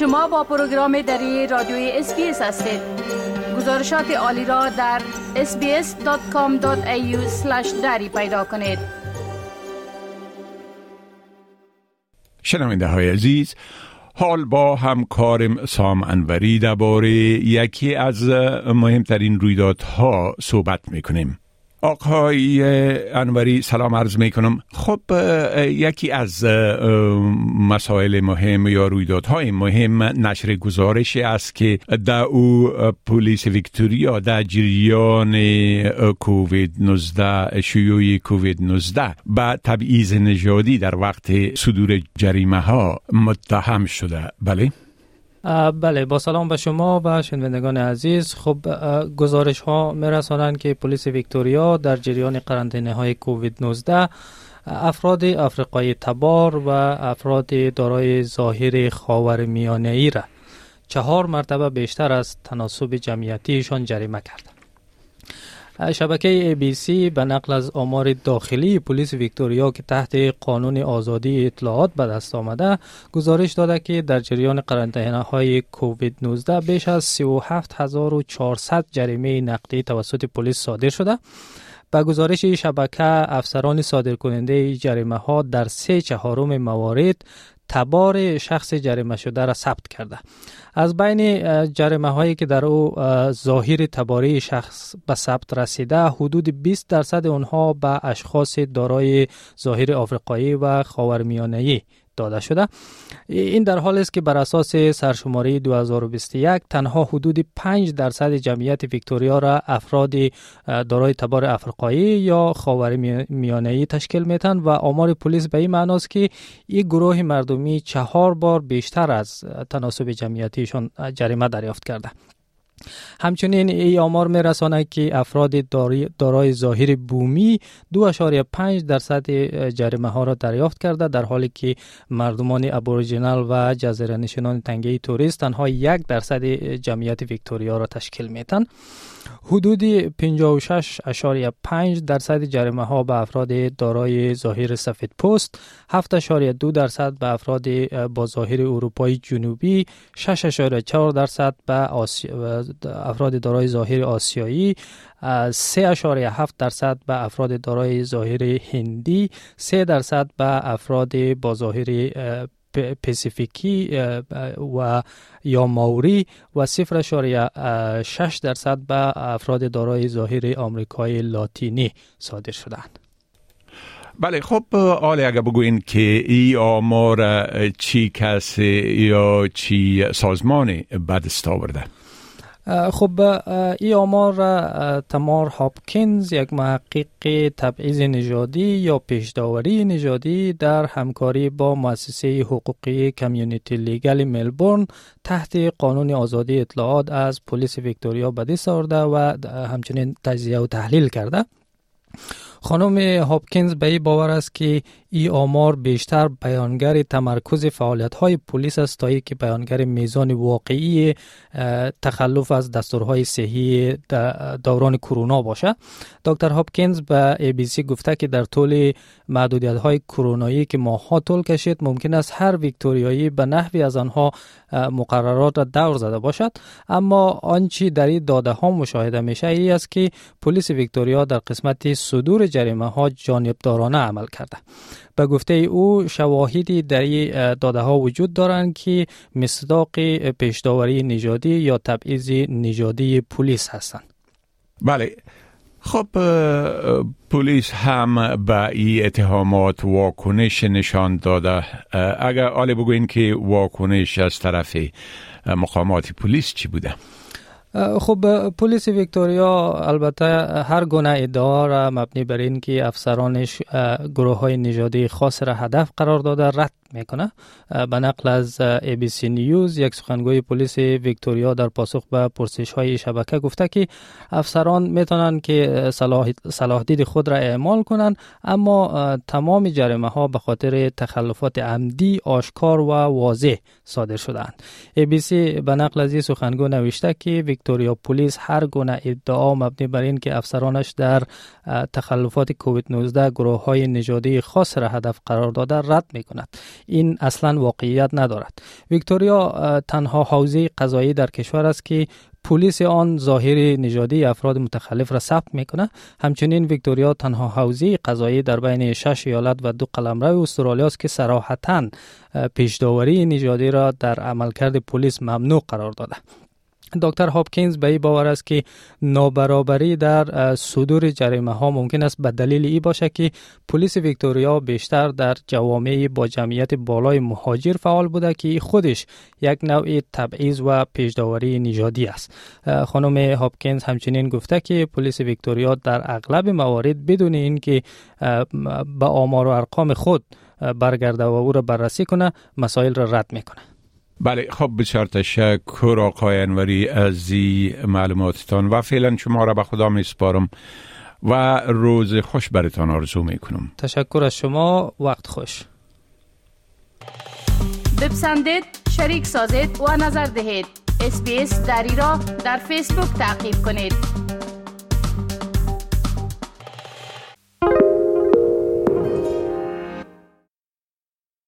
شما با پروگرام دری رادیوی SBS هستید. گزارشات عالی را در sbs.com.au دری پیدا کنید. شنونده های عزیز حال با همکارم سام انوری درباره یکی از مهمترین رویدادها صحبت می‌کنیم. آقای انوری سلام عرض می کنم خب یکی از مسائل مهم یا رویدادهای مهم نشر گزارش است که در او پلیس ویکتوریا در جریان کووید 19 شیوع کووید 19 با تبعیض نژادی در وقت صدور جریمه ها متهم شده. بله؟ بله با سلام به شما و شنوندگان عزیز خب گزارش ها می که پلیس ویکتوریا در جریان قرنطینه های کووید 19 افراد افریقای تبار و افراد دارای ظاهر خاور میانه ای را چهار مرتبه بیشتر از تناسب جمعیتیشان جریمه کرد. شبکه سی به نقل از آمار داخلی پلیس ویکتوریا که تحت قانون آزادی اطلاعات به دست آمده گزارش داده که در جریان قرنطینه های کووید 19 بیش از 37400 جریمه نقدی توسط پلیس صادر شده. به گزارش شبکه افسران صادرکننده جریمه ها در سه چهارم موارد تبار شخص جریمه شده را ثبت کرده. از بین جریمه هایی که در او ظاهر تباری شخص به ثبت رسیده حدود 20 درصد آنها به اشخاص دارای ظاهر آفریقایی و خاورمیانه‌ای داده شده. این در حال است که بر اساس سرشماری 2021 تنها حدود 5 درصد جمعیت ویکتوریا را افراد دارای تبار افریقایی یا خاور میانه تشکیل میتن و آمار پلیس به این معناست که این گروه مردمی چهار بار بیشتر از تناسب جمعیتیشان جریمه دریافت کرده. همچنین ای آمار می رسانه که افراد دارای ظاهر بومی 2.5 درصد جریمه ها را دریافت کرده در حالی که مردمان ابوریجینال و جزیره نشینان تنگه توریست تنها یک درصد جمعیت ویکتوریا را تشکیل میتن حدود 56.5 درصد جریمه ها به افراد دارای ظاهر سفید پوست 7.2 درصد به افراد با ظاهر اروپای جنوبی 6.4 درصد به افراد دارای ظاهر آسیایی 3.7 درصد به افراد دارای ظاهر هندی 3 درصد به افراد با ظاهر پسیفیکی و یا ماوری و 0.6 درصد به افراد دارای ظاهر آمریکای لاتینی صادر شدند. بله خب آله اگر بگوین که ای آمار چی کسی یا چی سازمان بدست آورده خب ای آمار Tamar Hopkins یک محقق تبعیض نژادی یا پیشداوری نژادی در همکاری با مؤسسه حقوقی Community Legal ملبورن تحت قانون آزادی اطلاعات از پلیس ویکتوریا به دست آورده و همچنین تجزیه و تحلیل کرده. خانم هاپکینز به این باور است که ای آمار بیشتر بیانگر تمرکز فعالیت های پلیس است تا که بیانگر میزان واقعی تخلف از دستورهای صحی دوران کرونا باشه. دکتر هاپکینز به ای بی سی گفته که در طول محدودیت های کرونایی که ماها طول کشید ممکن است هر ویکتوریایی به نحوی از آنها مقررات را دور زده باشد. اما آنچه در این داده ها مشاهده میشه ای است که پلیس ویکتوریا در قسمت صدور جریمه ها جانبدارانه عمل کرده. به گفته او شواهدی در این داده ها وجود دارند که مصداق پیشداوری نژادی یا تبعیض نژادی پلیس هستند. بله. خب پلیس هم به این اتهامات واکنش نشان داده. اگر آله بگوین که واکنش از طرف مقامات پلیس چی بوده؟ خب پلیس ویکتوریا البته هر گونه ادعا را مبنی بر این که افسرانش گروه های نژادی خاص را هدف قرار داده رد می‌کنه. به نقل از سی نیوز یک سخنگوی پلیس ویکتوریا در پاسخ به پرسش های شبکه گفته که افسران می‌تونن که صلاح, دید خود را اعمال کنند اما تمام جریمه ها به خاطر تخلفات عمدی آشکار و واضح صادر شدند سی به نقل از این سخنگو نوشته که ویکتوریا پلیس هر گونه ادعا مبنی بر این که افسرانش در تخلفات کووید 19 گروه های نژادی خاص را هدف قرار داده رد می کند این اصلا واقعیت ندارد. ویکتوریا تنها حوزه قضایی در کشور است که پلیس آن ظاهر نژادی افراد متخلف را ثبت می‌کنه همچنین ویکتوریا تنها حوزه قضایی در بین شش ایالت و دو قلمرو استرالیا است که صراحتا پیشداوری نژادی را در عملکرد پلیس ممنوع قرار داده. دکتر هاپکینز به این باور است که نابرابری در صدور جریمه ها ممکن است به دلیل ای باشه که پلیس ویکتوریا بیشتر در جوامع با جمعیت بالای مهاجر فعال بوده که خودش یک نوع تبعیض و پیشداوری نژادی است. خانم هاپکینز همچنین گفته که پلیس ویکتوریا در اغلب موارد بدون اینکه به آمار و ارقام خود برگرده و او را بررسی کنه مسائل را رد می‌کنه بله خب بسیار تشکر آقای انوری از معلوماتتان و فعلا شما را به خدا می سپارم و روز خوش برتان آرزو می کنم تشکر از شما. وقت خوش. بپسندید شریک سازید و نظر دهید. اسپیس دری را در فیسبوک تعقیب کنید.